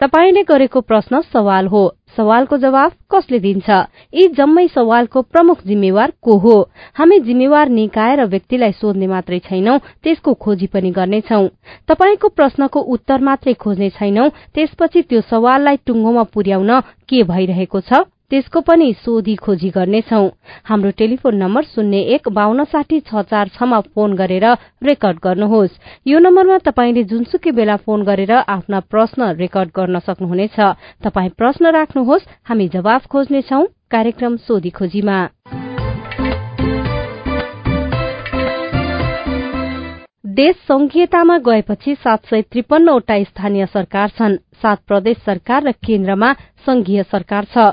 तपाईँले गरेको प्रश्न सवाल हो। सवालको जवाब कसले दिन्छ? यी जम्मै सवालको प्रमुख जिम्मेवार को हो? हामी जिम्मेवार निकाय र व्यक्तिलाई सोध्ने मात्रै छैनौं त्यसको खोजी पनि गर्नेछौ। तपाईँको प्रश्नको उत्तर मात्रै खोज्ने छैनौं त्यसपछि त्यो सवाललाई टुङ्गोमा पुर्याउन के भइरहेको छ? त्यसको पनि सोधी खोजी गर्नेछौ। हाम्रो टेलिफोन नम्बर शून्य एक बान्न साठी छ चार छमा फोन गरेर रेकर्ड गर्नुहोस्। यो नम्बरमा तपाईँले जुनसुकै बेला फोन गरेर आफ्ना प्रश्न रेकर्ड गर्न सक्नुहुनेछ। तपाई प्रश्न राख्नुहोस् हामी जवाफ खोज्नेछौ कार्यक्रम सोधी खोजीमा। देश संघीयतामा गएपछि सात सय त्रिपन्नवटा स्थानीय सरकार छन्। सात प्रदेश सरकार र केन्द्रमा संघीय सरकार छ।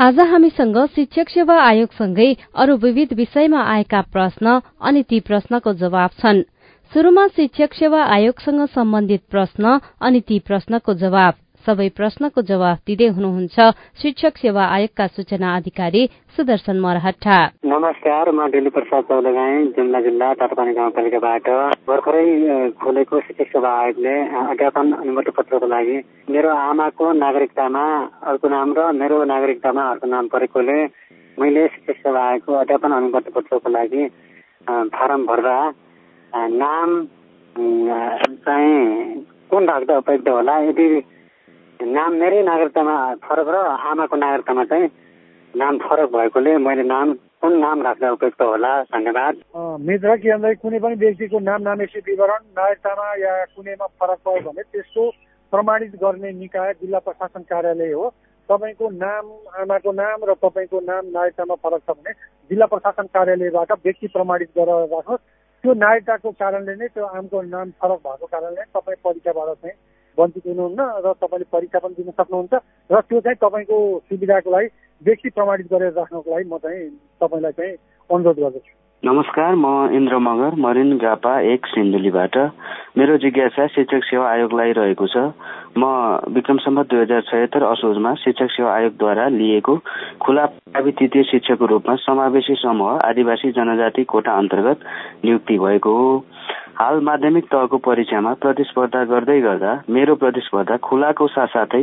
आज हामीसँग शिक्षक सेवा आयोगसँगै अरू विविध विषयमा आएका प्रश्न अनि ती प्रश्नको जवाब छन्। शुरूमा शिक्षक सेवा आयोगसँग सम्बन्धित प्रश्न अनि ती प्रश्नको जवाब। सबै प्रश्नको जवाफ दिँदै हुनुहुन्छ शिक्षक सेवा आयोगका सूचना अधिकारी सुदर्शन मरहटा नमस्कार म डेली प्रसाद चौलगाई जुम्ला जिल्ला तारापानी गाउँपालिकाबाट। भर्खरै खोलेको शिक्षक सेवा आयोगले अध्यापन अनुमति पत्रको लागि मेरो आमाको नागरिकतामा अर्को नाम र मेरो नागरिकतामा अर्को नाम परेकोले मैले शिक्षक सेवा आयोगको अध्यापन अनुमति पत्रको लागि फारम भर्दा नाम चाहिँ कुन राख्दा उपयुक्त होला यदि नाम मेरै नागरिकतामा फरक र आमाको नागरिकतामा चाहिँ नाम फरक भएकोले मैले नाम कुन नाम राख्दा उपयुक्त होला? धन्यवाद। मित्र के भन्दा कुनै पनि व्यक्तिको नाम नामेसी विवरण नागरिकतामा या कुनैमा फरक पऱ्यो भने त्यसको प्रमाणित गर्ने निकाय जिल्ला प्रशासन कार्यालय हो। तपाईँको नाम आमाको नाम र तपाईँको नाम नागरिकतामा फरक छ भने जिल्ला प्रशासन कार्यालयबाट व्यक्ति प्रमाणित गरेर राख्नुहोस्। त्यो नागरिकताको कारणले नै त्यो आमको नाम फरक भएको कारणले तपाईँ परीक्षाबाट चाहिँ वञ्चित हुनुहुन्न र तपाईँले परीक्षा पनि दिन सक्नुहुन्छ र त्यो चाहिँ तपाईँको सुविधाको लागि व्यक्ति प्रमाणित गरेर राख्नको लागि म चाहिँ तपाईँलाई चाहिँ अनुरोध गर्दछु। नमस्कार म इन्द्र मगर मरिन गापा एक सिन्धुलीबाट। मेरो जिज्ञासा शिक्षक सेवा आयोगलाई रहेको छ। म विक्रम सम्म दुई हजार छयत्तर असोजमा शिक्षक सेवा आयोगद्वारा लिएको खुला प्रावि तृतीय शिक्षकको रूपमा समावेशी समूह आदिवासी जनजाति कोटा अन्तर्गत नियुक्ति भएको हो। हाल माध्यमिक तहको परीक्षामा प्रतिस्पर्धा गर्दै गर्दा मेरो प्रतिस्पर्धा खुलाको साथसाथै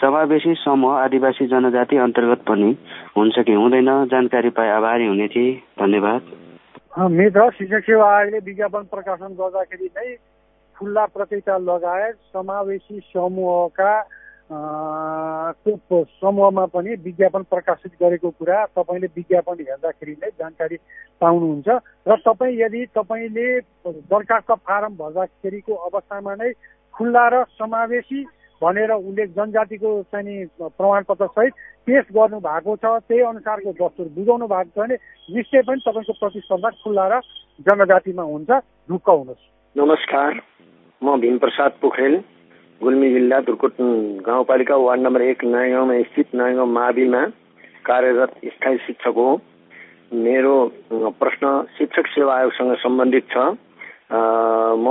समावेशी समूह आदिवासी जनजाति अन्तर्गत पनि हुन्छ कि हुँदैन? जानकारी पाए आभारी हुने थिए। धन्यवाद। मित्र शिक्षक सेवा आयोगले विज्ञापन प्रकाशन गर्दाखेरि नै खुल्ला प्रतियोगिता लगायत समावेशी समूहका त्यो समूहमा पनि विज्ञापन प्रकाशित गरेको कुरा तपाईँले विज्ञापन हेर्दाखेरि नै जानकारी पाउनुहुन्छ र तपाईँ यदि तपाईँले दरखास्त फारम भर्दाखेरिको अवस्थामा नै खुल्ला र समावेशी भनेर उसले जनजातिको चाहिँ प्रमाणपत्र सहित पेस गर्नु भएको छ त्यही अनुसारको दस्तुर बुझाउनु भएको छ भने निश्चय पनि तपाईँको प्रतिस्पर्धा खुल्ला र जनजातिमा हुन्छ। ढुक्क हुनुहोस्। नमस्कार म भीमप्रसाद पोखरेल। गुल्मी जिल्ला दुर्कोट गाउँपालिका वार्ड नम्बर एक नयाँ गाउँमा स्थित नयाँ गाउँ माविमा कार्यरत स्थायी शिक्षक हो। मेरो प्रश्न शिक्षक सेवा आयोगसँग सम्बन्धित छ। म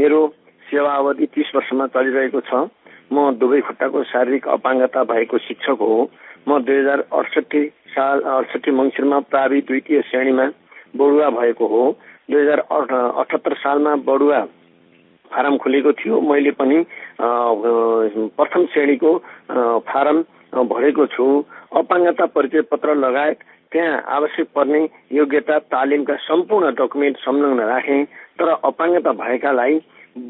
मेरो सेवा अवधि तिस वर्षमा चलिरहेको छ। म दुवै खुट्टाको शारीरिक अपाङ्गता भएको शिक्षक हो। म दुई हजार अडसठी साल अडसठी मङ्सिरमा प्रावि द्वितीय श्रेणीमा बढुवा भएको हो। दुई हजार अठहत्तर सालमा बढुवा फारम खुलेको थियो। मैले पनि प्रथम श्रेणीको फारम भरेको छु। अपाङ्गता परिचय पत्र लगायत त्यहाँ आवश्यक पर्ने योग्यता तालिमका सम्पूर्ण डकुमेन्ट संलग्न राखे तर अपाङ्गता भएकालाई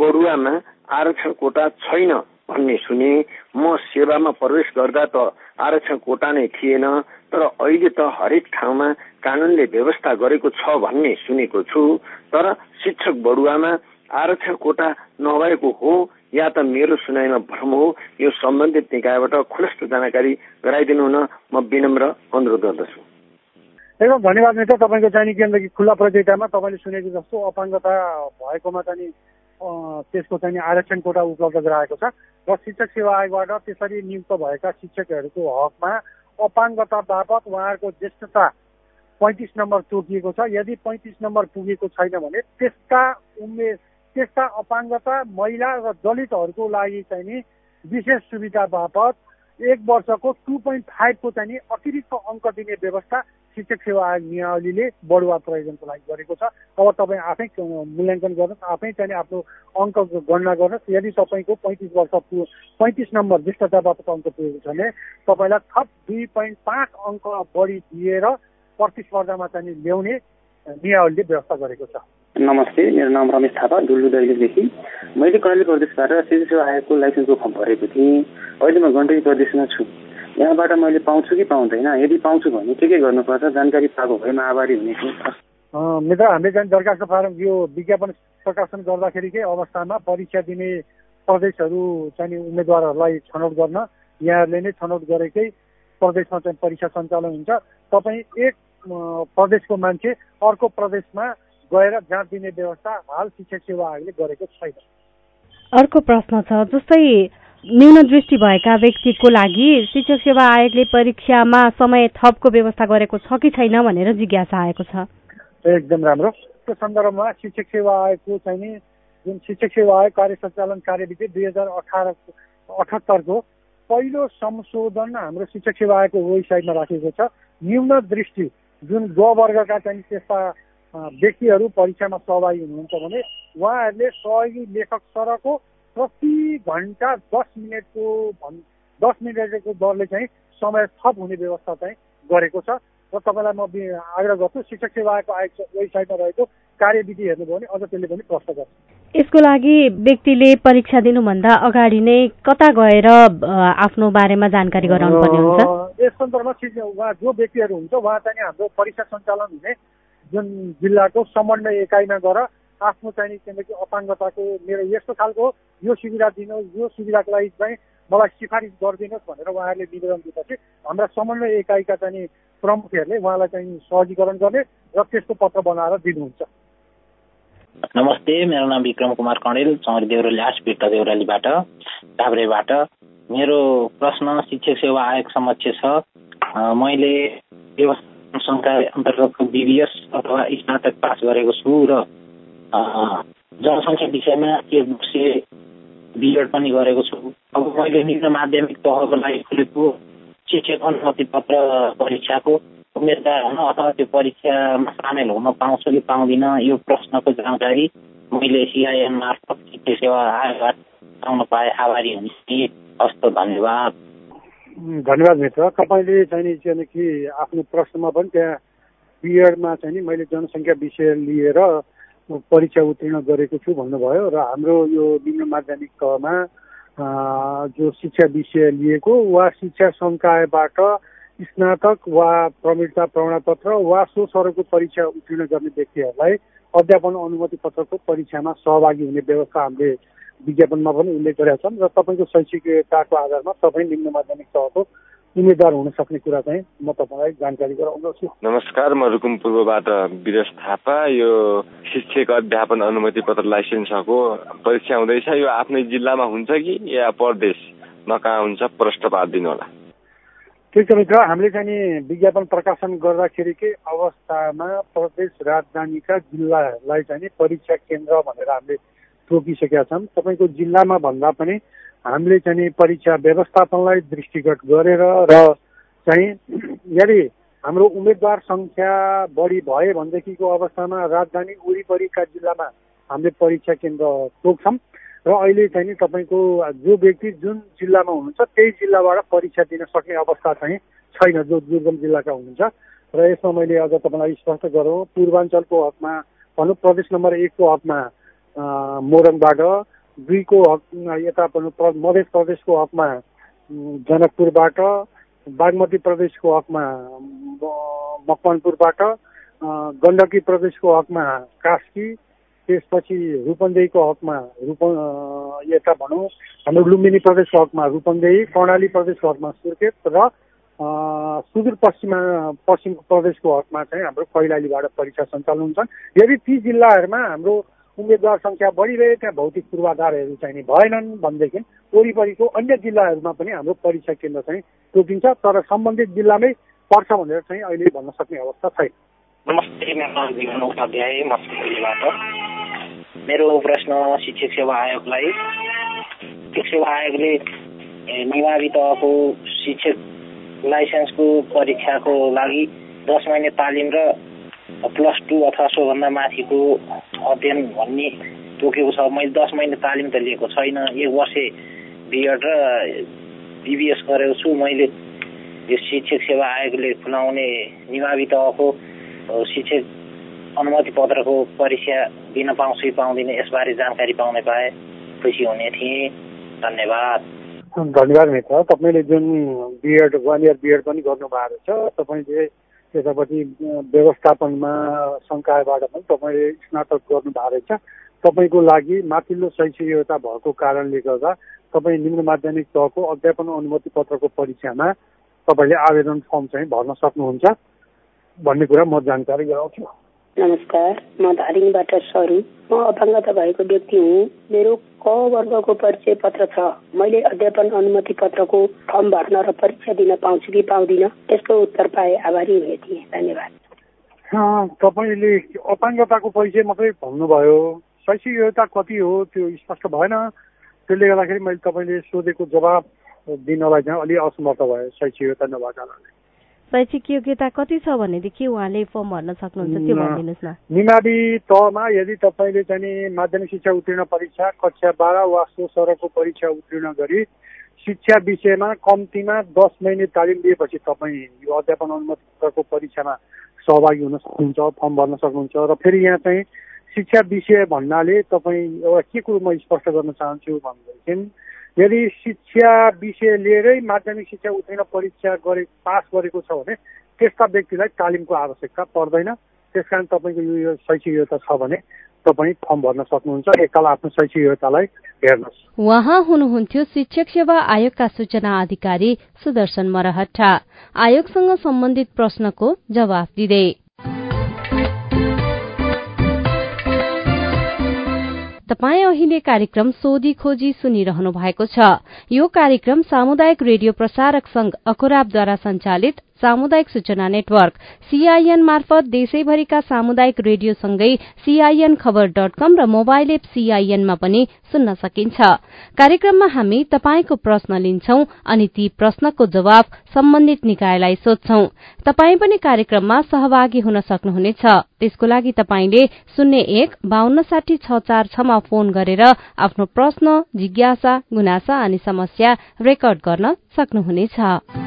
बडुवामा आरक्षण कोटा छैन भन्ने सुने। म सेवामा प्रवेश गर्दा त आरक्षण कोटा नै थिएन तर अहिले त हरेक ठाउँमा कानूनले व्यवस्था गरेको छ भन्ने सुनेको छु। तर शिक्षक बडुवामा आरक्षण कोटा नभएको हो या त मेरो सुनाइमा भ्रम हो यो सम्बन्धित निकायबाट खुलस्त जानकारी गराइदिनु हुन म विनम्र अनुरोध गर्दछु। एकदम धन्यवाद मित्र। तपाईँको चाहिँ किनकि खुल्ला प्रतियोगितामा तपाईँले सुनेको जस्तो अपाङ्गता भएकोमा चाहिँ त्यसको चाहिँ आरक्षण कोटा उपलब्ध गराएको छ र शिक्षक सेवा आयोगबाट त्यसरी नियुक्त भएका शिक्षकहरूको हकमा अपाङ्गता बापत उहाँहरूको ज्येष्ठता पैँतिस नम्बर तोकिएको छ। यदि पैँतिस नम्बर पुगेको छैन भने त्यसका उमेर त्यस्ता अपाङ्गता महिला र दलितहरूको लागि चाहिँ नि विशेष सुविधा बापत एक वर्षको टु पोइन्ट फाइभको चाहिँ नि अतिरिक्त अङ्क दिने व्यवस्था शिक्षक सेवा आयोग नियावलीले बढुवा प्रयोजनको लागि गरेको छ। अब तपाईँ आफै मूल्याङ्कन गर्नुहोस् आफै चाहिँ आफ्नो अङ्क गणना गर्नुहोस्। यदि तपाईँको पैँतिस वर्ष पैँतिस नम्बर ज्येष्ठता बापत अङ्क पुगेको छ भने तपाईँलाई थप दुई पोइन्ट पाँच अङ्क बढी दिएर प्रतिस्पर्धामा चाहिँ ल्याउने नियावलीले व्यवस्था गरेको छ। नमस्ते मेरो नाम रमेश थापा डुल्लु दैलेखदेखि मैले कर्णाली प्रदेशबाट सेवा आयोगको लाइसेन्सको फर्म भरेको थिएँ। अहिले म गण्डकी प्रदेशमा छु। यहाँबाट मैले पाउँछु कि पाउँदैन? यदि पाउँछु भने के के गर्नुपर्छ? जानकारी पाएको भए म आभारी हुने थिएँ मित्र हामीले चाहिँ दरखास्त फारम यो विज्ञापन प्रकाशन गर्दाखेरिकै अवस्थामा परीक्षा दिने प्रदेशहरू चाहिँ उम्मेद्वारहरूलाई छनौट गर्न यहाँहरूले नै छनौट गरेकै प्रदेशमा चाहिँ परीक्षा सञ्चालन हुन्छ। तपाईँ एक प्रदेशको मान्छे अर्को प्रदेशमा गएर जाँच दिने व्यवस्था हाल शिक्षक सेवा आयोगले गरेको छैन। अर्को प्रश्न छ जस्तै न्यून दृष्टि भएका व्यक्तिको लागि शिक्षक सेवा आयोगले परीक्षामा समय थपको व्यवस्था गरेको छ कि छैन भनेर जिज्ञासा आएको छ? एकदम राम्रो। त्यो सन्दर्भमा शिक्षक सेवा आयोगको चाहिँ जुन शिक्षक सेवा आयोग कार्य सञ्चालन कार्यविधि दुई हजार अठार अठहत्तरको पहिलो संशोधन हाम्रो शिक्षक सेवा आयोगको वेबसाइटमा राखेको छ। न्यून दृष्टि जुन ग वर्गका चाहिँ त्यस्ता व्यक्तिहरू परीक्षामा सहभागी हुनुहुन्छ भने उहाँहरूले सहयोगी लेखक सरको प्रति घन्टा दस मिनटको भन् दस मिनटको दरले चाहिँ समय थप हुने व्यवस्था चाहिँ गरेको छ र तपाईँलाई म आग्रह गर्छु शिक्षक सेवा आयोगको आयोग वेबसाइटमा रहेको कार्यविधि हेर्नुभयो भने अझ त्यसले पनि प्रश्न गर्छ। यसको लागि व्यक्तिले परीक्षा दिनुभन्दा अगाडि नै कता गएर आफ्नो बारेमा जानकारी गराउनु पर्ने हुन्छ यस सन्दर्भमा उहाँ जो व्यक्तिहरू हुन्छ उहाँ चाहिँ हाम्रो परीक्षा सञ्चालन हुने जुन जिल्लाको समन्वय एकाइमा गएर आफ्नो चाहिँ किनकि अपाङ्गताको मेरो यस्तो खालको यो सुविधा दिनुहोस् यो सुविधाको लागि चाहिँ मलाई सिफारिस गरिदिनुहोस् भनेर उहाँहरूले निवेदन दिएपछि हाम्रा समन्वय एकाइका चाहिँ प्रमुखहरूले उहाँलाई चाहिँ सहजीकरण गर्ने र त्यसको पत्र बनाएर दिनुहुन्छ। नमस्ते मेरो नाम विक्रम कुमार कणेल चौरी देउराली बिर्ता देउरालीबाट काभ्रेबाट मेरो प्रश्न शिक्षक सेवा आयोग समक्ष छ मैले व्यवस्था संस्था अन्तर्गतको बिबिएस अथवा स्नातक पास गरेको छु र जनसङ्ख्या विषयमा एक वर्षीय बिएड पनि गरेको छु। अब मैले निम्न माध्यमिक तहको लागि खुलेको शिक्षक अनुमति पत्र परीक्षाको उम्मेदवार हुन अथवा त्यो परीक्षामा सामेल हुन पाउँछु कि पाउँदिनँ यो प्रश्नको जानकारी मैले सिआइएन मार्फत शिक्षा सेवा आयोगबाट पाउन पाए आभारी हुने हस्त धन्यवाद। धन्यवाद मित्र। तपाईँले चाहिँ नि किनकि आफ्नो प्रश्नमा पनि त्यहाँ बिएडमा चाहिँ नि मैले जनसङ्ख्या विषय लिएर परीक्षा उत्तीर्ण गरेको छु भन्नुभयो र हाम्रो यो निम्न माध्यमिक तहमा जो शिक्षा विषय लिएको वा शिक्षा सङ्कायबाट स्नातक वा प्रवीणता प्रमाणपत्र वा सो सरको परीक्षा उत्तीर्ण गर्ने व्यक्तिहरूलाई अध्यापन अनुमति पत्रको परीक्षामा सहभागी हुने व्यवस्था हामीले विज्ञापनमा पनि उल्लेख गरेका छन् र तपाईँको शैक्षिकताको आधारमा तपाईँ निम्न माध्यमिक तहको उम्मेद्वार हुन सक्ने कुरा चाहिँ म तपाईँलाई जानकारी गराउँदछु। नमस्कार म रुकुम पूर्वबाट विरस थापा। यो शिक्षक अध्यापन अनुमति पत्र लाइसेन्सको परीक्षा हुँदैछ। यो आफ्नै जिल्लामा हुन्छ कि या परदेशमा कहाँ हुन्छ? प्रश्न पारिदिनु होला। ठिक छ मित्र हामीले चाहिँ नि विज्ञापन प्रकाशन गर्दाखेरिकै अवस्थामा प्रदेश राजधानीका जिल्लालाई चाहिँ नि परीक्षा केन्द्र भनेर हामीले तोकिसकेका छौँ तपाईँको जिल्लामा भन्दा पनि हामीले चाहिँ परीक्षा व्यवस्थापनलाई दृष्टिगत गरेर र चाहिँ यदि हाम्रो उम्मेद्वार सङ्ख्या बढी भयो भनेदेखिको अवस्थामा राजधानी वरिपरिका जिल्लामा हामीले परीक्षा केन्द्र तोक्छौँ। र अहिले चाहिँ नि तपाईँको जो व्यक्ति जुन जिल्लामा हुनुहुन्छ त्यही जिल्लाबाट परीक्षा दिन सक्ने अवस्था चाहिँ छैन जो दुर्गम जिल्लाका हुनुहुन्छ। र यसमा मैले अझ तपाईँलाई स्पष्ट गरौँ। पूर्वाञ्चलको हकमा भनौँ प्रदेश नम्बर एकको हकमा मोरङबाट दुईको हक यता मध्य प्रदेशको हकमा जनकपुरबाट बागमती प्रदेशको हकमा मकवानपुरबाट गण्डकी प्रदेशको हकमा कास्की त्यसपछि रूपन्देहीको हकमा रूप यता भनौँ हाम्रो लुम्बिनी प्रदेशको हकमा रूपन्देही कर्णाली प्रदेशको हकमा सुर्खेत र सुदूरपश्चिमा पश्चिम प्रदेशको हकमा चाहिँ हाम्रो कैलालीबाट परीक्षा सञ्चालन हुन्छन् यदि ती जिल्लाहरूमा हाम्रो उम्मेद्वार सङ्ख्या बढिरहे त्यहाँ भौतिक पूर्वाधारहरू चाहिँ भएनन् भनेदेखि वरिपरिको अन्य जिल्लाहरूमा पनि हाम्रो परीक्षा केन्द्र चाहिँ तोकिन्छ तर सम्बन्धित जिल्लामै पर्छ भनेर चाहिँ अहिले भन्न सक्ने अवस्था छैन। नमस्ते मेरो जीवन उपाध्याय मस्तीबाट मेरो प्रश्न शिक्षक सेवा आयोगलाई शिक्षक सेवा आयोगले निमावि तहको शिक्षक लाइसेन्सको परीक्षाको लागि दस महिने तालिम र प्लस टू अथवा सोभन्दा माथिको अध्ययन भन्ने तोकेको छ। मैले दस महिने तालिम त लिएको छैन। एक वर्षे बिएड र बिबिएस गरेको छु। मैले यो शिक्षक सेवा आयोगले खुलाउने निमावि तहको शिक्षक अनुमति पत्रको परीक्षा दिन पाउँछु कि पाउँदिनँ यसबारे जानकारी पाउने पाए खुसी हुने थिएँ। धन्यवाद। धन्यवाद मित्र। तपाईँले जुन बिएड वान इयर बिएड पनि गर्नुभएको रहेछ तपाईँले यतापट्टि व्यवस्थापनमा सङ्कायबाट पनि तपाईँले स्नातक गर्नुभएको रहेछ। तपाईँको लागि माथिल्लो शैक्षिक योग्यता भएको कारणले गर्दा तपाईँ निम्न माध्यमिक तहको अध्यापन अनुमति पत्रको परीक्षामा तपाईँले आवेदन फर्म चाहिँ भर्न सक्नुहुन्छ भन्ने कुरा म जानकारी गराउँछु। नमस्कार म धादिङबाट सरू। म अपाङ्गता भएको व्यक्ति हुँ। मेरो क वर्गको परिचय पत्र छ। मैले अध्यापन अनुमति पत्रको फर्म भर्न र परीक्षा दिन पाउँछु कि पाउँदिन? त्यसको उत्तर पाए आभारी हुने थिएँ। धन्यवाद। तपाईँले अपाङ्गताको परिचय मात्रै भन्नुभयो। शैक्षिक योग्यता कति हो त्यो स्पष्ट भएन। त्यसले गर्दाखेरि मैले तपाईँले सोधेको जवाब दिनलाई चाहिँ अलिक असमर्थ भयो। शैक्षिक योग्यता नभएको कारणले शैक्षिक योग्यता कति छ भनेदेखि उहाँले फर्म भर्न सक्नुहुन्छ त्यो भनिदिनुहोस् न। निमावि तहमा यदि तपाईँले चाहिँ माध्यमिक शिक्षा उत्तीर्ण परीक्षा कक्षा बाह्र वा सो सरको परीक्षा उत्तीर्ण गरी शिक्षा विषयमा कम्तीमा दस महिने तालिम दिएपछि तपाईँ यो अध्यापन अनुमतिको परीक्षामा सहभागी हुन सक्नुहुन्छ फर्म भर्न सक्नुहुन्छ र फेरि यहाँ चाहिँ शिक्षा विषय भन्नाले तपाईँ एउटा के कुरो म स्पष्ट गर्न चाहन्छु भनेदेखि यदि शिक्षा विषय लिएरै माध्यमिक शिक्षा उत्तीर्ण परीक्षा गरे पास गरेको छ भने त्यस्ता व्यक्तिलाई तालिमको आवश्यकता पर्दैन। त्यस कारण तपाईँको यो शैक्षिक योग्यता छ भने तपाईँ फर्म भर्न सक्नुहुन्छ। एकताल आफ्नो शैक्षिक योग्यतालाई हेर्नुहोस्। उहाँ हुनुहुन्थ्यो शिक्षक सेवा आयोगका सूचना अधिकारी सुदर्शन मरहट्टा। आयोगसँग सम्बन्धित प्रश्नको जवाफ दिँदै। तपाई अहिले कार्यक्रम सोधी खोजी सुनिरहनु भएको छ। यो कार्यक्रम सामुदायिक रेडियो प्रसारक संघ अखुराबद्वारा संचालित सामुदायिक सूचना नेटवर्क सीआईएन मार्फत देशैभरिका सामुदायिक रेडियोसँगै सीआईएन खबर डट कम र मोबाइल एप सीआईएनमा पनि सुन्न सकिन्छ। कार्यक्रममा हामी तपाईँको प्रश्न लिन्छौ अनि ती प्रश्नको जवाब सम्बन्धित निकायलाई सोध्छौ। तपाई पनि कार्यक्रममा सहभागी हुन सक्नुहुनेछ। त्यसको लागि तपाईँले शून्य एक बान्न साठी छ चार छमा फोन गरेर आफ्नो प्रश्न जिज्ञासा गुनासा अनि समस्या रेकर्ड गर्न सक्नुहुनेछ।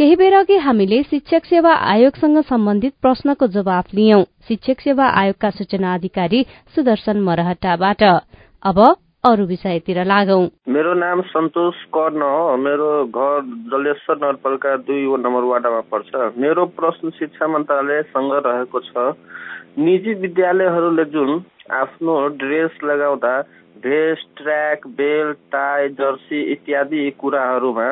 केही बेर अघि हामीले शिक्षक सेवा आयोगसँग सम्बन्धित प्रश्नको जवाफ लियौं। शिक्षक सेवा आयोगका सूचना अधिकारी सुदर्शन मरहटाबाट अब अरू विषयतिर लागौं। मेरो नाम सन्तोष कर्ण हो। मेरो घर जलेश्वर नगरपालिका दुई नम्बर वार्डमा पर्छ। मेरो प्रश्न शिक्षा मन्त्रालयसँग रहेको छ निजी विद्यालयहरूले जुन आफ्नो ड्रेस लगाउँदा vest track belt tie jersey इत्यादि कुराहरूमा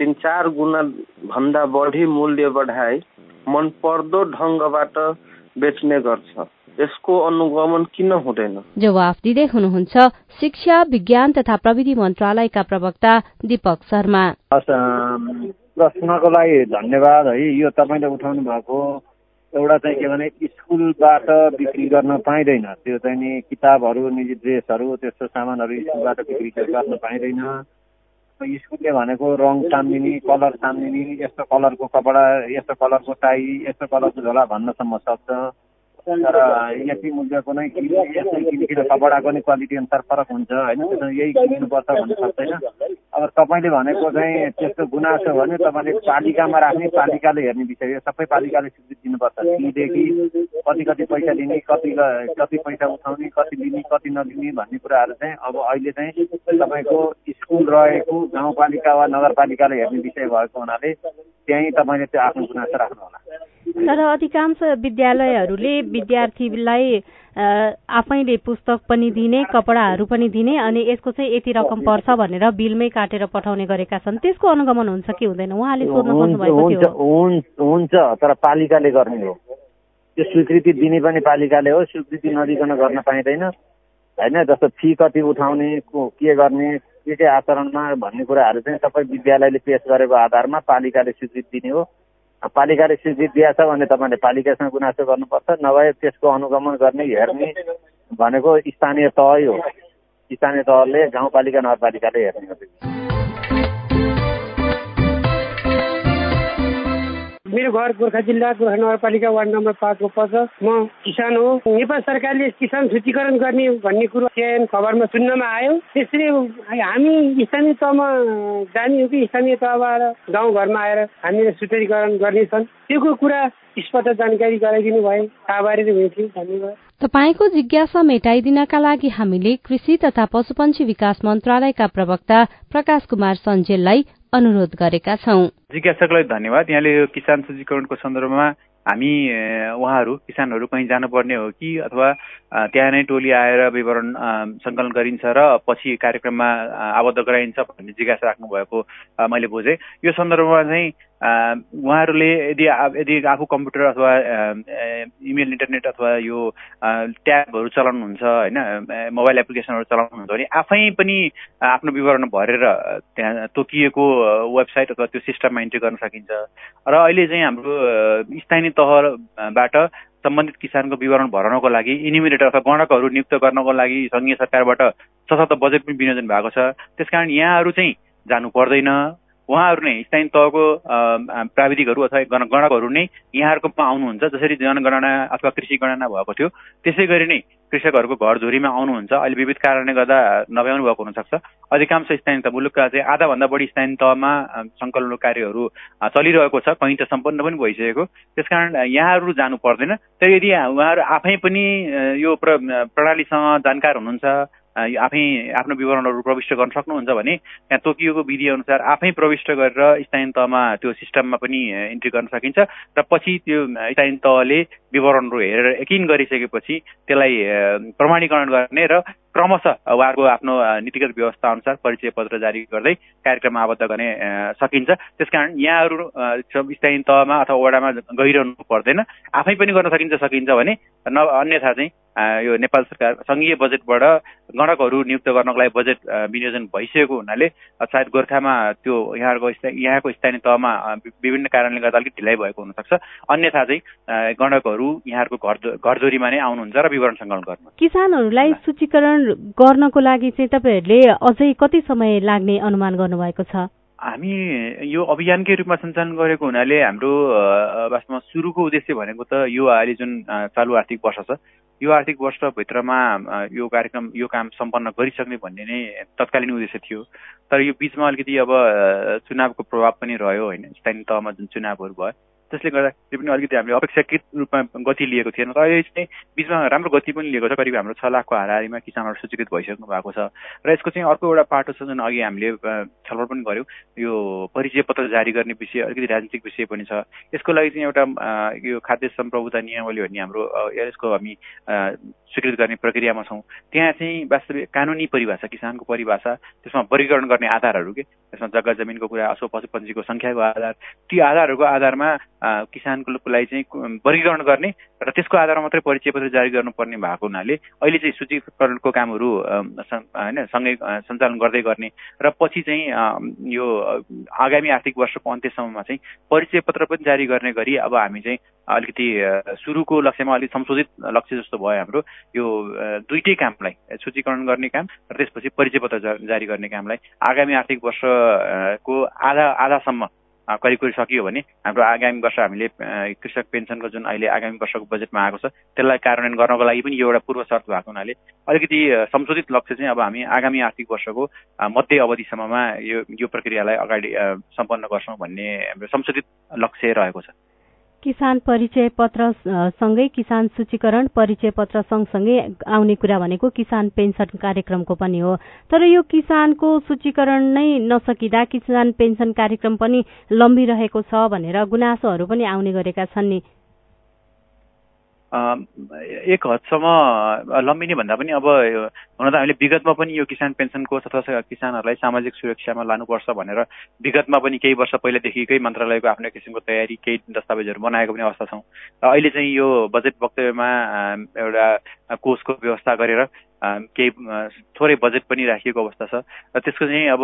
तिन चार गुणा भन्दा बढी मूल्य बढाई मन पर्दो ढङ्गबाट बेच्ने गर्छ। यसको अनुगमन किन हुँदैन? जवाफ दिँदै हुनुहुन्छ शिक्षा विज्ञान तथा प्रविधि मन्त्रालयका प्रवक्ता दीपक शर्मा। प्रश्नको लागि धन्यवाद है। यो तपाईँले उठाउनु भएको एउटा चाहिँ के भने स्कुलबाट बिक्री गर्न पाइँदैन। त्यो चाहिँ नि किताबहरू निजी ड्रेसहरू त्यस्तो सामानहरू स्कुलबाट बिक्री गर्न पाइँदैन। स्कुलले भनेको रङ तानिदिने कलर तानिदिने यस्तो कलरको कपडा यस्तो कलरको टाई यस्तो कलरको झोला भन्नसम्म सक्छ। तर यति मूल्यको नै यस्तै किनकिन कपडाको नै क्वालिटी अनुसार फरक हुन्छ होइन? यही किन्नुपर्छ भन्नु सक्दैन अब तपाईँले भनेको चाहिँ त्यस्तो गुनासो भने तपाईँले पालिकामा राख्ने पालिकाले हेर्ने विषय सबै पालिकाले स्वीकृति दिनुपर्छ। फीदेखि कति कति पैसा दिने कति कति पैसा उठाउने कति लिने कति नलिने भन्ने कुराहरू चाहिँ अब अहिले चाहिँ तपाईँको स्कुल रहेको गाउँपालिका वा नगरपालिकाले हेर्ने विषय भएको हुनाले त्यहीँ तपाईँले त्यो आफ्नो गुनासो राख्नु होला तर अधिकांश विद्यालयहरूले विद्यार्थीलाई आफैले पुस्तक पनि दिने कपडाहरू पनि दिने अनि यसको चाहिँ यति रकम पर्छ भनेर बिलमै काटेर पठाउने गरेका छन्। त्यसको अनुगमन हुन्छ कि हुँदैन? उहाँले सोध्नु थियो। हुन्छ तर पालिकाले गर्ने हो। त्यो स्वीकृति दिने पनि पालिकाले हो स्वीकृति नदिकन गर्न पाइँदैन। होइन जस्तो फी कति उठाउने के गर्ने के के आचरणमा भन्ने कुराहरू चाहिँ सबै विद्यालयले पेस गरेको आधारमा पालिकाले स्वीकृति दिने हो। पालिकाले स्वीकृति दिएछ भने तपाईँले पालिकासँग गुनासो गर्नुपर्छ नभए त्यसको अनुगमन गर्ने हेर्ने भनेको स्थानीय तहै हो। स्थानीय तहले गाउँपालिका नगरपालिकाले हेर्ने हो। मेरो घर गोर्खा जिल्ला गोर्खा नगरपालिका वार्ड नम्बर पाँचको पर्छ म किसान हो। नेपाल सरकारले किसान सूचीकरण गर्ने भन्ने कुरो खबरमा सुन्नमा आयो। त्यसरी हामी स्थानीय तहमा जाने हो कि स्थानीय तहबाट गाउँघरमा आएर हामीले सूचीकरण गर्नेछन्। त्यो कुरा स्पष्ट जानकारी गराइदिनु भए आभारी हुन्थ्यो। धन्यवाद। तपाईँको जिज्ञासा मेटाइदिनका लागि हामीले कृषि तथा पशुपन्छी विकास मन्त्रालयका प्रवक्ता प्रकाश कुमार सञ्जेललाई अनुरोध गरेका छौं। जिज्ञासकलाई धन्यवाद। यहाँले यो किसान सूचीकरणको सन्दर्भमा हामी उहाँहरू किसानहरू कहीँ जानुपर्ने हो कि अथवा त्यहाँ नै टोली आएर विवरण सङ्कलन गरिन्छ र पछि कार्यक्रममा आबद्ध गराइन्छ भन्ने जिज्ञासा राख्नु भएको मैले बुझेँ। यो सन्दर्भमा चाहिँ उहाँहरूले यदि यदि आफू कम्प्युटर अथवा इमेल इन्टरनेट अथवा यो ट्याबहरू चलाउनुहुन्छ होइन मोबाइल एप्लिकेसनहरू चलाउनुहुन्छ भने आफै पनि आफ्नो विवरण भरेर त्यहाँ तोकिएको वेबसाइट अथवा त्यो सिस्टममा इन्ट्री गर्न सकिन्छ। र अहिले चाहिँ हाम्रो स्थानीय तहबाट सम्बन्धित किसानको विवरण भराउनको लागि इनिमिनेटर अथवा गणकहरू नियुक्त गर्नको लागि सङ्घीय सरकारबाट सशक्त बजेट पनि विनियोजन भएको छ। त्यसकारण यहाँहरू चाहिँ जानु पर्दैन। उहाँहरू नै स्थानीय तहको प्राविधिकहरू अथवा गणकहरू नै यहाँहरूकोमा आउनुहुन्छ जसरी जनगणना अथवा कृषि गणना भएको थियो। त्यसै गरी नै कृषकहरूको घर झोरीमा आउनुहुन्छ अहिले विविध कारणले गर्दा नभ्याउनु भएको हुनसक्छ। अधिकांश स्थानीय तह मुलुकका चाहिँ आधाभन्दा बढी स्थानीय तहमा सङ्कलन कार्यहरू चलिरहेको छ कहीँ त सम्पन्न पनि भइसकेको। त्यसकारण यहाँहरू जानु पर्दैन। तर यदि उहाँहरू आफै पनि यो प्रणालीसँग जानकार हुनुहुन्छ आफै आफ्नो विवरणहरू प्रविष्ट गर्न सक्नुहुन्छ भने त्यहाँ तोकिएको विधि अनुसार आफै प्रविष्ट गरेर स्थानीय तहमा त्यो सिस्टममा पनि इन्ट्री गर्न सकिन्छ र पछि त्यो स्थानीय तहले विवरणहरू हेरेर यकिन गरिसकेपछि त्यसलाई प्रमाणीकरण गर्ने र क्रमशः उहाँहरूको आफ्नो नीतिगत व्यवस्था अनुसार परिचय पत्र जारी गर्दै कार्यक्रम आबद्ध गर्ने सकिन्छ। त्यसकारण यहाँहरू स्थानीय तहमा अथवा वडामा गइरहनु पर्दैन। आफै पनि गर्न सकिन्छ सकिन्छ भने न अन्यथा चाहिँ यो नेपाल सरकार सङ्घीय बजेटबाट गणकहरू नियुक्त गर्नको लागि बजेट विनियोजन भइसकेको हुनाले सायद गोर्खामा त्यो यहाँहरूको यहाँको स्थानीय तहमा विभिन्न कारणले गर्दा अलिक ढिलाइ भएको हुनसक्छ। अन्यथा चाहिँ गणकहरू यहाँहरूको घर घरजोरीमा नै आउनुहुन्छ र विवरण सङ्कलन गर्नु किसानहरूलाई सूचीकरण गर्नको लागि चाहिँ तपाईँहरूले अझै कति समय लाग्ने अनुमान गर्नुभएको छ? हामी यो अभियानकै रूपमा सञ्चालन गरेको हुनाले हाम्रो वास्तवमा सुरुको उद्देश्य भनेको त यो अहिले जुन चालु आर्थिक वर्ष छ यो आर्थिक वर्षभित्रमा यो कार्यक्रम यो काम सम्पन्न गरिसक्ने भन्ने नै तत्कालीन उद्देश्य थियो। तर यो बिचमा अलिकति अब चुनावको प्रभाव पनि रह्यो होइन। स्थानीय तहमा जुन चुनावहरू भयो त्यसले गर्दाखेरि पनि अलिकति हामीले अपेक्षाकृत रूपमा गति लिएको थिएन। र अहिले चाहिँ बिचमा राम्रो गति पनि लिएको छ। करिब हाम्रो छ लाखको हाराहारीमा किसानहरू सूचीकृत भइसक्नु भएको छ। र यसको चाहिँ अर्को एउटा पाटो छ जुन अघि हामीले छलफल पनि गऱ्यौँ यो परिचय पत्र जारी गर्ने विषय अलिकति राजनीतिक विषय पनि छ। यसको लागि चाहिँ एउटा यो खाद्य सम्प्रभुता नियमावली भन्ने हाम्रो यसको हामी स्वीकृत गर्ने प्रक्रियामा छौँ। त्यहाँ चाहिँ वास्तविक कानुनी परिभाषा किसानको परिभाषा त्यसमा वर्गीकरण गर्ने आधारहरू के? त्यसमा जग्गा जमिनको कुरा अथवा पशुपन्छीको सङ्ख्याको आधार। ती आधारहरूको आधारमा किसानको लागि चाहिँ वर्गीकरण गर्ने र त्यसको आधारमा मात्रै परिचय पत्र जारी गर्नुपर्ने भएको हुनाले अहिले चाहिँ सूचीकरणको कामहरू होइन सँगै सञ्चालन गर्दै गर्ने र पछि चाहिँ यो आगामी आर्थिक वर्षको अन्त्यसम्ममा चाहिँ परिचय पत्र पनि जारी गर्ने गरी अब हामी चाहिँ अलिकति सुरुको लक्ष्यमा अलिक संशोधित लक्ष्य जस्तो भयो हाम्रो यो दुइटै कामलाई सूचीकरण गर्ने काम र त्यसपछि परिचय पत्र जारी गर्ने कामलाई आगामी आर्थिक वर्षको आधा आधासम्म करिब सकियो भने हाम्रो आगामी वर्ष हामीले कृषक पेन्सनको जुन अहिले आगामी वर्षको बजेटमा आएको छ त्यसलाई कार्यान्वयन गर्नको लागि पनि यो एउटा पूर्व शर्त भएको हुनाले अलिकति संशोधित लक्ष्य चाहिँ अब हामी आगामी आर्थिक वर्षको मध्य अवधिसम्ममा यो यो प्रक्रियालाई अगाडि सम्पन्न गर्छौँ भन्ने हाम्रो संशोधित लक्ष्य रहेको छ। किसान परिचय पत्र सँगै किसान सूचीकरण परिचय पत्र सँगसँगै आउने कुरा भनेको किसान पेन्सन कार्यक्रमको पनि हो। तर यो किसानको सूचीकरण नै नसकिँदा किसान पेन्सन कार्यक्रम पनि लम्बिरहेको छ भनेर गुनासोहरू पनि आउने गरेका छन् नि। एक हदसम्म लम्बिने भन्दा पनि अब हुन त हामीले विगतमा पनि यो किसान पेन्सन कोष अथवा किसानहरूलाई सामाजिक सुरक्षामा लानुपर्छ भनेर विगतमा पनि केही वर्ष पहिलादेखिकै मन्त्रालयको आफ्नो किसिमको तयारी केही दस्तावेजहरू बनाएको पनि अवस्था छौँ। र अहिले चाहिँ यो बजेट वक्तव्यमा एउटा कोषको व्यवस्था गरेर केही थोरै बजेट पनि राखिएको अवस्था छ। र त्यसको चाहिँ अब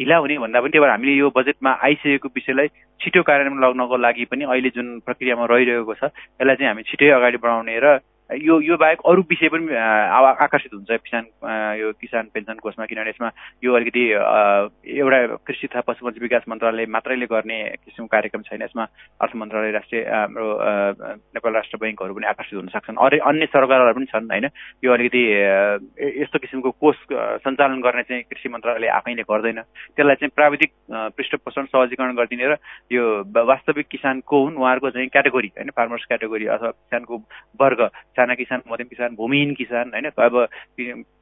ढिला हुने भन्दा पनि त्यही भएर हामीले यो बजेटमा आइसकेको विषयलाई छिटो कार्यान्वयन लग्नको लागि पनि अहिले जुन प्रक्रियामा रहिरहेको छ यसलाई चाहिँ हामी छिटै अगाडि बढाउने र यो यो बाहेक अरू विषय पनि आकर्षित हुन्छ। किसान यो किसान पेन्सन कोषमा किनभने यसमा यो अलिकति एउटा कृषि तथा पशुपन्छी विकास मन्त्रालय मात्रैले गर्ने किसिमको कार्यक्रम छैन। यसमा अर्थ मन्त्रालय राष्ट्रिय हाम्रो नेपाल राष्ट्र बैङ्कहरू पनि आकर्षित हुन सक्छन्। अरू अन्य सरकारहरू पनि छन् होइन? यो अलिकति यस्तो किसिमको कोष सञ्चालन गर्ने चाहिँ कृषि मन्त्रालयले आफैले गर्दैन। त्यसलाई चाहिँ प्राविधिक पृष्ठपोषण सहजीकरण गरिदिने र यो वास्तविक किसान को हुन् उहाँहरूको चाहिँ क्याटेगोरी होइन? फार्मर्स क्याटेगोरी अथवा किसानको वर्ग साना किसान मध्यम किसान भूमिहीन किसान होइन? अब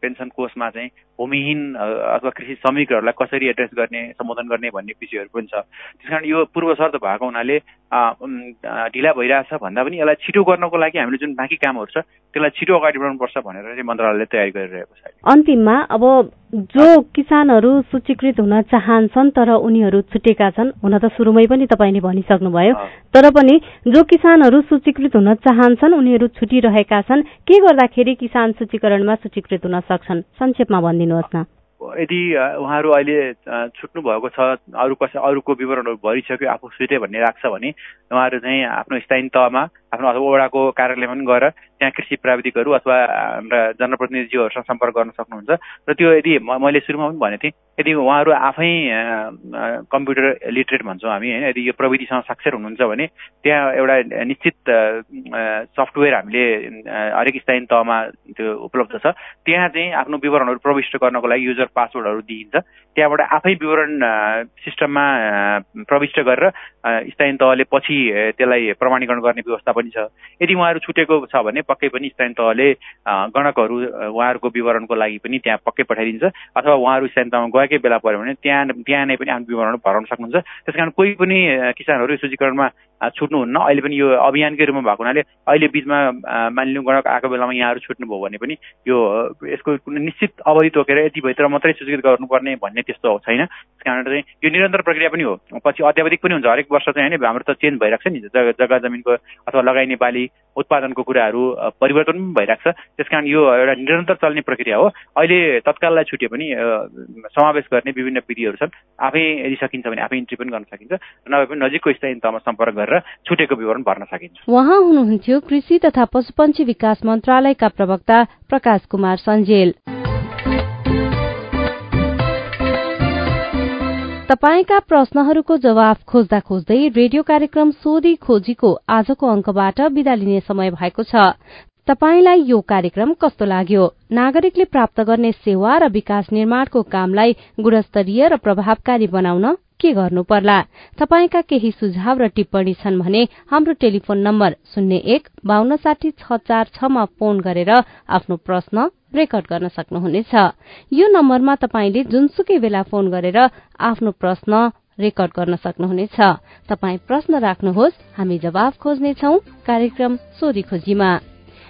पेन्सन कोषमा चाहिँ भूमिहीन अथवा कृषि श्रमिकहरूलाई कसरी एड्रेस गर्ने सम्बोधन गर्ने भन्ने विषयहरू पनि छ। त्यस कारण यो पूर्व शर्त भएको हुनाले ढिला भइरहेछ भन्दा पनि यसलाई छिटो गर्नको लागि हामीले जुन बाँकी कामहरू छ त्यसलाई छिटो अगाडि बढाउनुपर्छ भनेर चाहिँ मन्त्रालयले तयारी गरिरहेको छ अन्तिममा अब जो किसानहरू सूचीकृत हुन चाहन्छन् तर उनीहरू छुटेका छन् हुन त सुरुमै पनि तपाईँले भनिसक्नुभयो। तर पनि जो किसानहरू सूचीकृत हुन चाहन्छन् उनीहरू छुटिरहेका छन् के गर्दाखेरि किसान सूचीकरणमा सूचीकृत हुन सक्छन्? संक्षेपमा भनिदिनुहोस् न। यदि उहाँहरू अहिले छुट्नु भएको छ अरू कसै अरूको विवरणहरू भरिसक्यो आफू छुटे भन्ने राख्छ भने उहाँहरू चाहिँ आफ्नो स्थानीय तहमा आफ्नो अथवा वडाको कार्यालयमा पनि गएर त्यहाँ कृषि प्राविधिकहरू अथवा हाम्रा जनप्रतिनिधिज्यूहरूसँग सम्पर्क गर्न सक्नुहुन्छ। र त्यो यदि मैले सुरुमा पनि भनेको थिएँ यदि उहाँहरू आफै कम्प्युटर लिटरेट भन्छौँ हामी होइन यदि यो प्रविधिसँग साक्षर हुनुहुन्छ भने त्यहाँ एउटा निश्चित सफ्टवेयर हामीले हरेक स्थानीय तहमा त्यो उपलब्ध छ। त्यहाँ चाहिँ आफ्नो विवरणहरू प्रविष्ट गर्नको लागि युजर पासवर्डहरू दिइन्छ। त्यहाँबाट आफै विवरण सिस्टममा प्रविष्ट गरेर स्थानीय तहले पछि त्यसलाई प्रमाणीकरण गर्ने व्यवस्था पनि छ। यदि उहाँहरू छुटेको छ भने पक्कै पनि स्थानीय तहले गणकहरू उहाँहरूको विवरणको लागि पनि त्यहाँ पक्कै पठाइदिन्छ। अथवा उहाँहरू स्थानीय तहमा गएकै बेला पऱ्यो भने त्यहाँ त्यहाँ नै पनि आफ्नो विवरणहरू भराउन सक्नुहुन्छ। त्यस कारण कोही पनि किसानहरू सूचीकरणमा छुट्नुहुन्न। अहिले पनि यो अभियानकै रूपमा भएको हुनाले अहिले बिचमा मानिलिउँ गणक आएको बेलामा यहाँहरू छुट्नुभयो भने पनि यो यसको कुनै निश्चित अवधि तोकेर यतिभित्र मात्रै सूचीकृत गर्नुपर्ने भन्ने त्यस्तो छैन। त्यस कारण चाहिँ यो निरन्तर प्रक्रिया पनि हो। पछि अत्यावधिक पनि हुन्छ। हरेक वर्ष चाहिँ होइन हाम्रो त चेन्ज भइरहेको छ नि। जग्गा जमिनको अथवा लगाइने बाली उत्पादनको कुराहरू परिवर्तन पनि भइरहेको छ। त्यस कारण यो एउटा निरन्तर चल्ने प्रक्रिया हो। अहिले तत्काललाई छुट्यो पनि समावेश गर्ने विभिन्न विधिहरू छन्। आफै यदि सकिन्छ भने आफै इन्ट्री पनि गर्न सकिन्छ। नभए पनि नजिकको स्थानीय तहमा सम्पर्क गरेर छुटेको विवरण भर्न सकिन्छ। उहाँ हुनुहुन्थ्यो कृषि तथा पशुपन्छी विकास मन्त्रालयका प्रवक्ता प्रकाश कुमार सञ्जेल। तपाईँका प्रश्नहरूको जवाफ खोज्दा खोज्दै रेडियो कार्यक्रम सोधी खोजीको आजको अंकबाट विदा लिने समय भएको छ। तपाईलाई यो कार्यक्रम कस्तो लाग्यो? नागरिकले प्राप्त गर्ने सेवा र विकास निर्माणको कामलाई गुणस्तरीय र प्रभावकारी बनाउन के गर्नु पर्ला? तपाईँका केही सुझाव र टिप्पणी छन् भने हाम्रो टेलिफोन नम्बर शून्य एक बान्न साठी छ चार छमा फोन गरेर आफ्नो प्रश्न रेकर्ड गर्न सक्नुहुनेछ। यो नम्बरमा तपाईँले जुनसुकै बेला फोन गरेर आफ्नो प्रश्न रेकर्ड गर्न सक्नुहुनेछ। तपाई प्रश्न राख्नुहोस् हामी जवाब खोज्नेछौ कार्यक्रम सोधी खोजीमा।